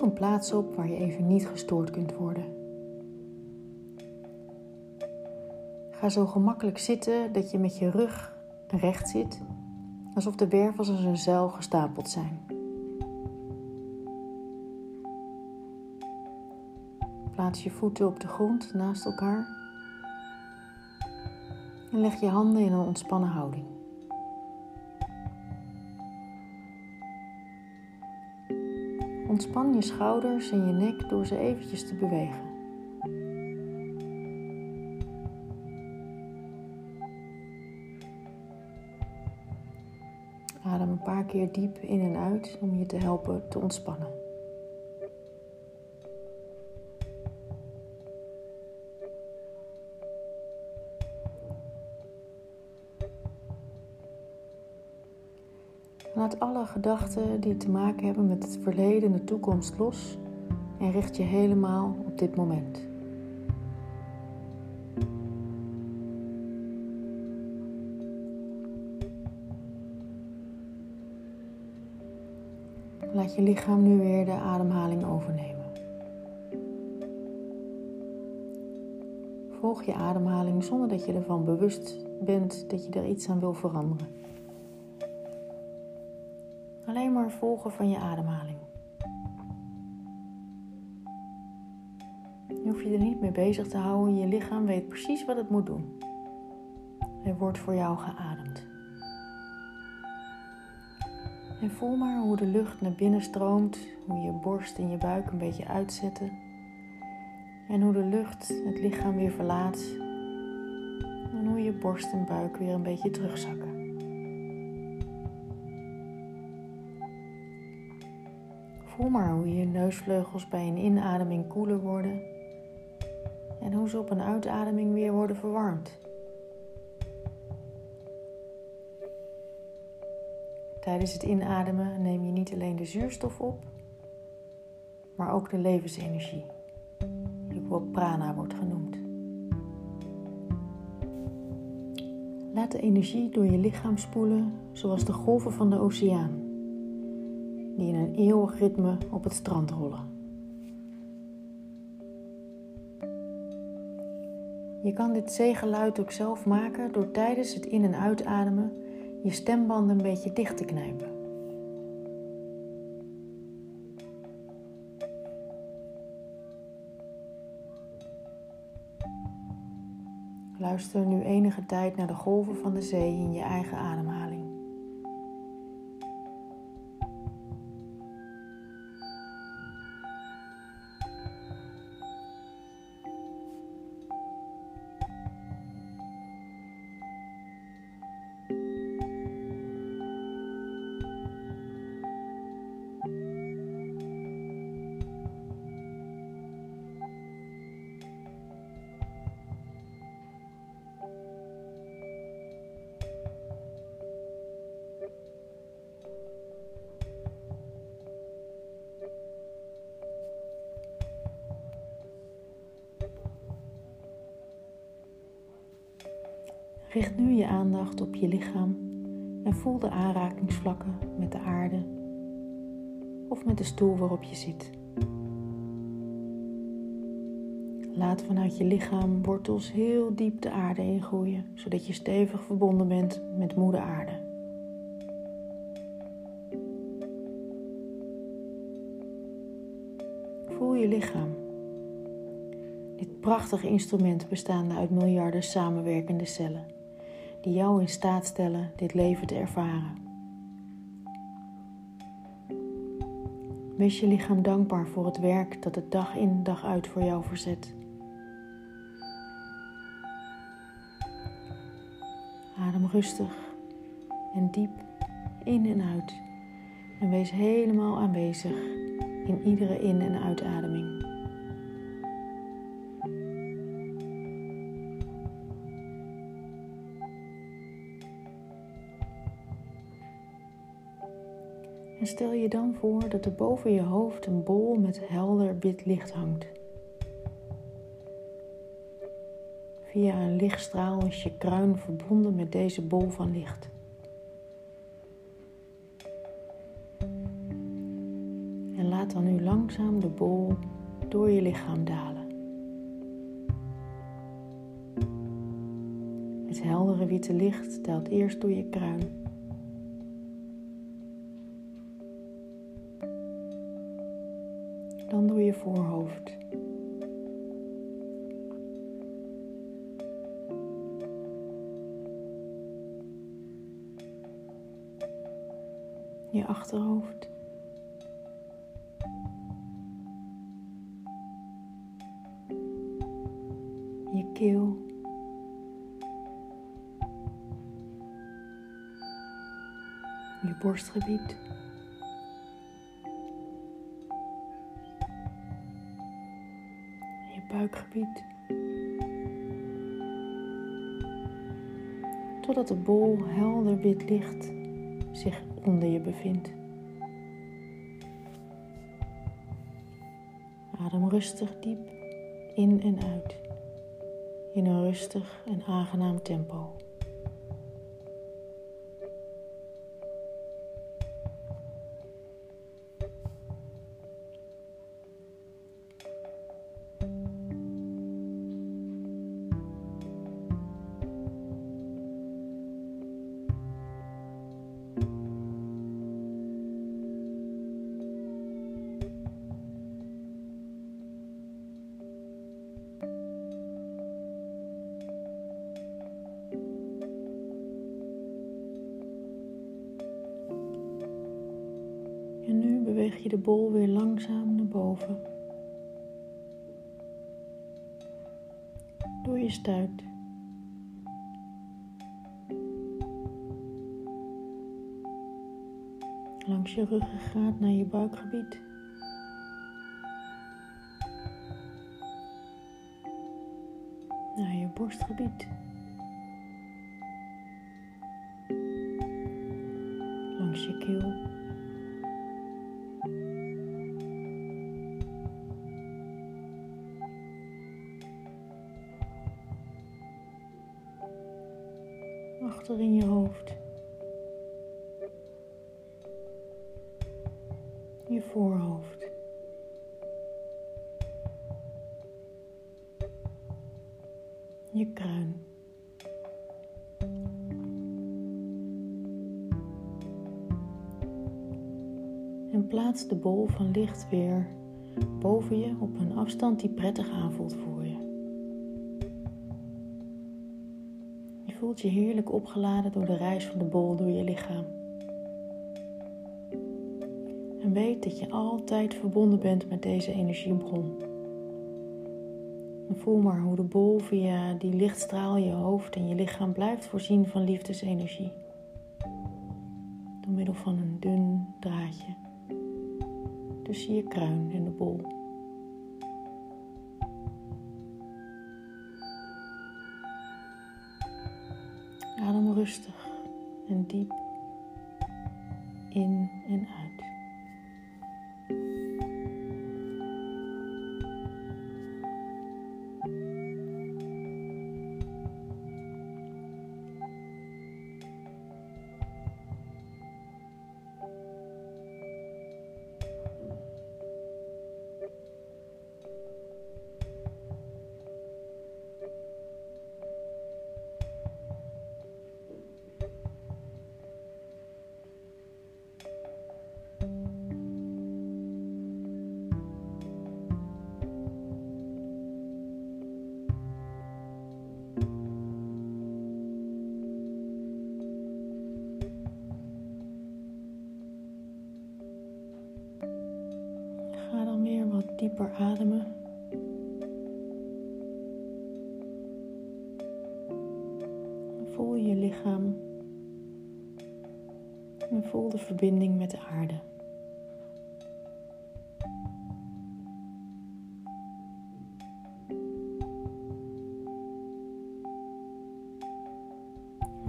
Zoek een plaats op waar je even niet gestoord kunt worden. Ga zo gemakkelijk zitten dat je met je rug recht zit, alsof de wervels als een zuil gestapeld zijn. Plaats je voeten op de grond naast elkaar en leg je handen in een ontspannen houding. Ontspan je schouders en je nek door ze eventjes te bewegen. Adem een paar keer diep in en uit om je te helpen te ontspannen. Laat alle gedachten die te maken hebben met het verleden en de toekomst los en richt je helemaal op dit moment. Laat je lichaam nu weer de ademhaling overnemen. Volg je ademhaling zonder dat je ervan bewust bent dat je er iets aan wil veranderen. Alleen maar volgen van je ademhaling. Je hoeft je er niet mee bezig te houden. Je lichaam weet precies wat het moet doen. Er wordt voor jou geademd. En voel maar hoe de lucht naar binnen stroomt, hoe je borst en je buik een beetje uitzetten. En hoe de lucht het lichaam weer verlaat. En hoe je borst en buik weer een beetje terugzakken. Voel maar hoe je neusvleugels bij een inademing koeler worden en hoe ze op een uitademing weer worden verwarmd. Tijdens het inademen neem je niet alleen de zuurstof op, maar ook de levensenergie, die ook prana wordt genoemd. Laat de energie door je lichaam spoelen zoals de golven van de oceaan die in een eeuwig ritme op het strand rollen. Je kan dit zeegeluid ook zelf maken door tijdens het in- en uitademen je stembanden een beetje dicht te knijpen. Luister nu enige tijd naar de golven van de zee in je eigen ademhaling. Richt nu je aandacht op je lichaam en voel de aanrakingsvlakken met de aarde of met de stoel waarop je zit. Laat vanuit je lichaam wortels heel diep de aarde ingroeien, zodat je stevig verbonden bent met moeder aarde. Voel je lichaam. Dit prachtige instrument bestaande uit miljarden samenwerkende cellen die jou in staat stellen dit leven te ervaren. Wees je lichaam dankbaar voor het werk dat het dag in dag uit voor jou verzet. Adem rustig en diep in en uit en wees helemaal aanwezig in iedere in- en uitademing. En stel je dan voor dat er boven je hoofd een bol met helder wit licht hangt. Via een lichtstraal is je kruin verbonden met deze bol van licht. En laat dan nu langzaam de bol door je lichaam dalen. Het heldere witte licht daalt eerst door je kruin. Dan door je voorhoofd. Je achterhoofd. Je keel. Je borstgebied. Totdat de bol helder wit licht zich onder je bevindt. Adem rustig diep in en uit in een rustig en aangenaam tempo. Beweeg je de bol weer langzaam naar boven. Door je stuit. Langs je ruggengraat naar je buikgebied. Naar je borstgebied. Achter in je hoofd. Je voorhoofd. Je kruin. En plaats de bol van licht weer boven je op een afstand die prettig aanvoelt voor voelt je heerlijk opgeladen door de reis van de bol door je lichaam. En weet dat je altijd verbonden bent met deze energiebron. En voel maar hoe de bol via die lichtstraal je hoofd en je lichaam blijft voorzien van liefdesenergie. Door middel van een dun draadje tussen je kruin en de bol. Adem rustig en diep in en uit. Dieper ademen. Voel je lichaam en voel de verbinding met de aarde.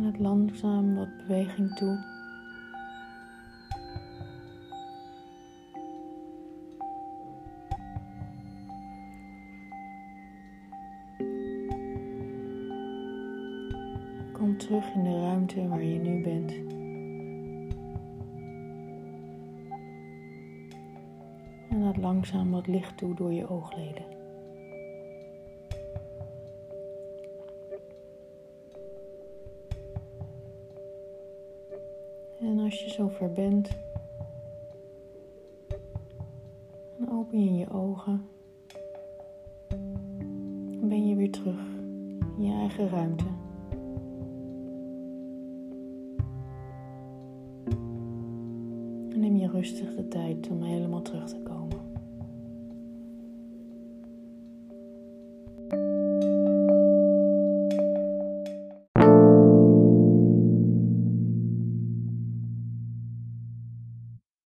Laat langzaam wat beweging toe. Kom terug in de ruimte waar je nu bent. En laat langzaam wat licht toe door je oogleden. En als je zover bent, rustig de tijd om helemaal terug te komen.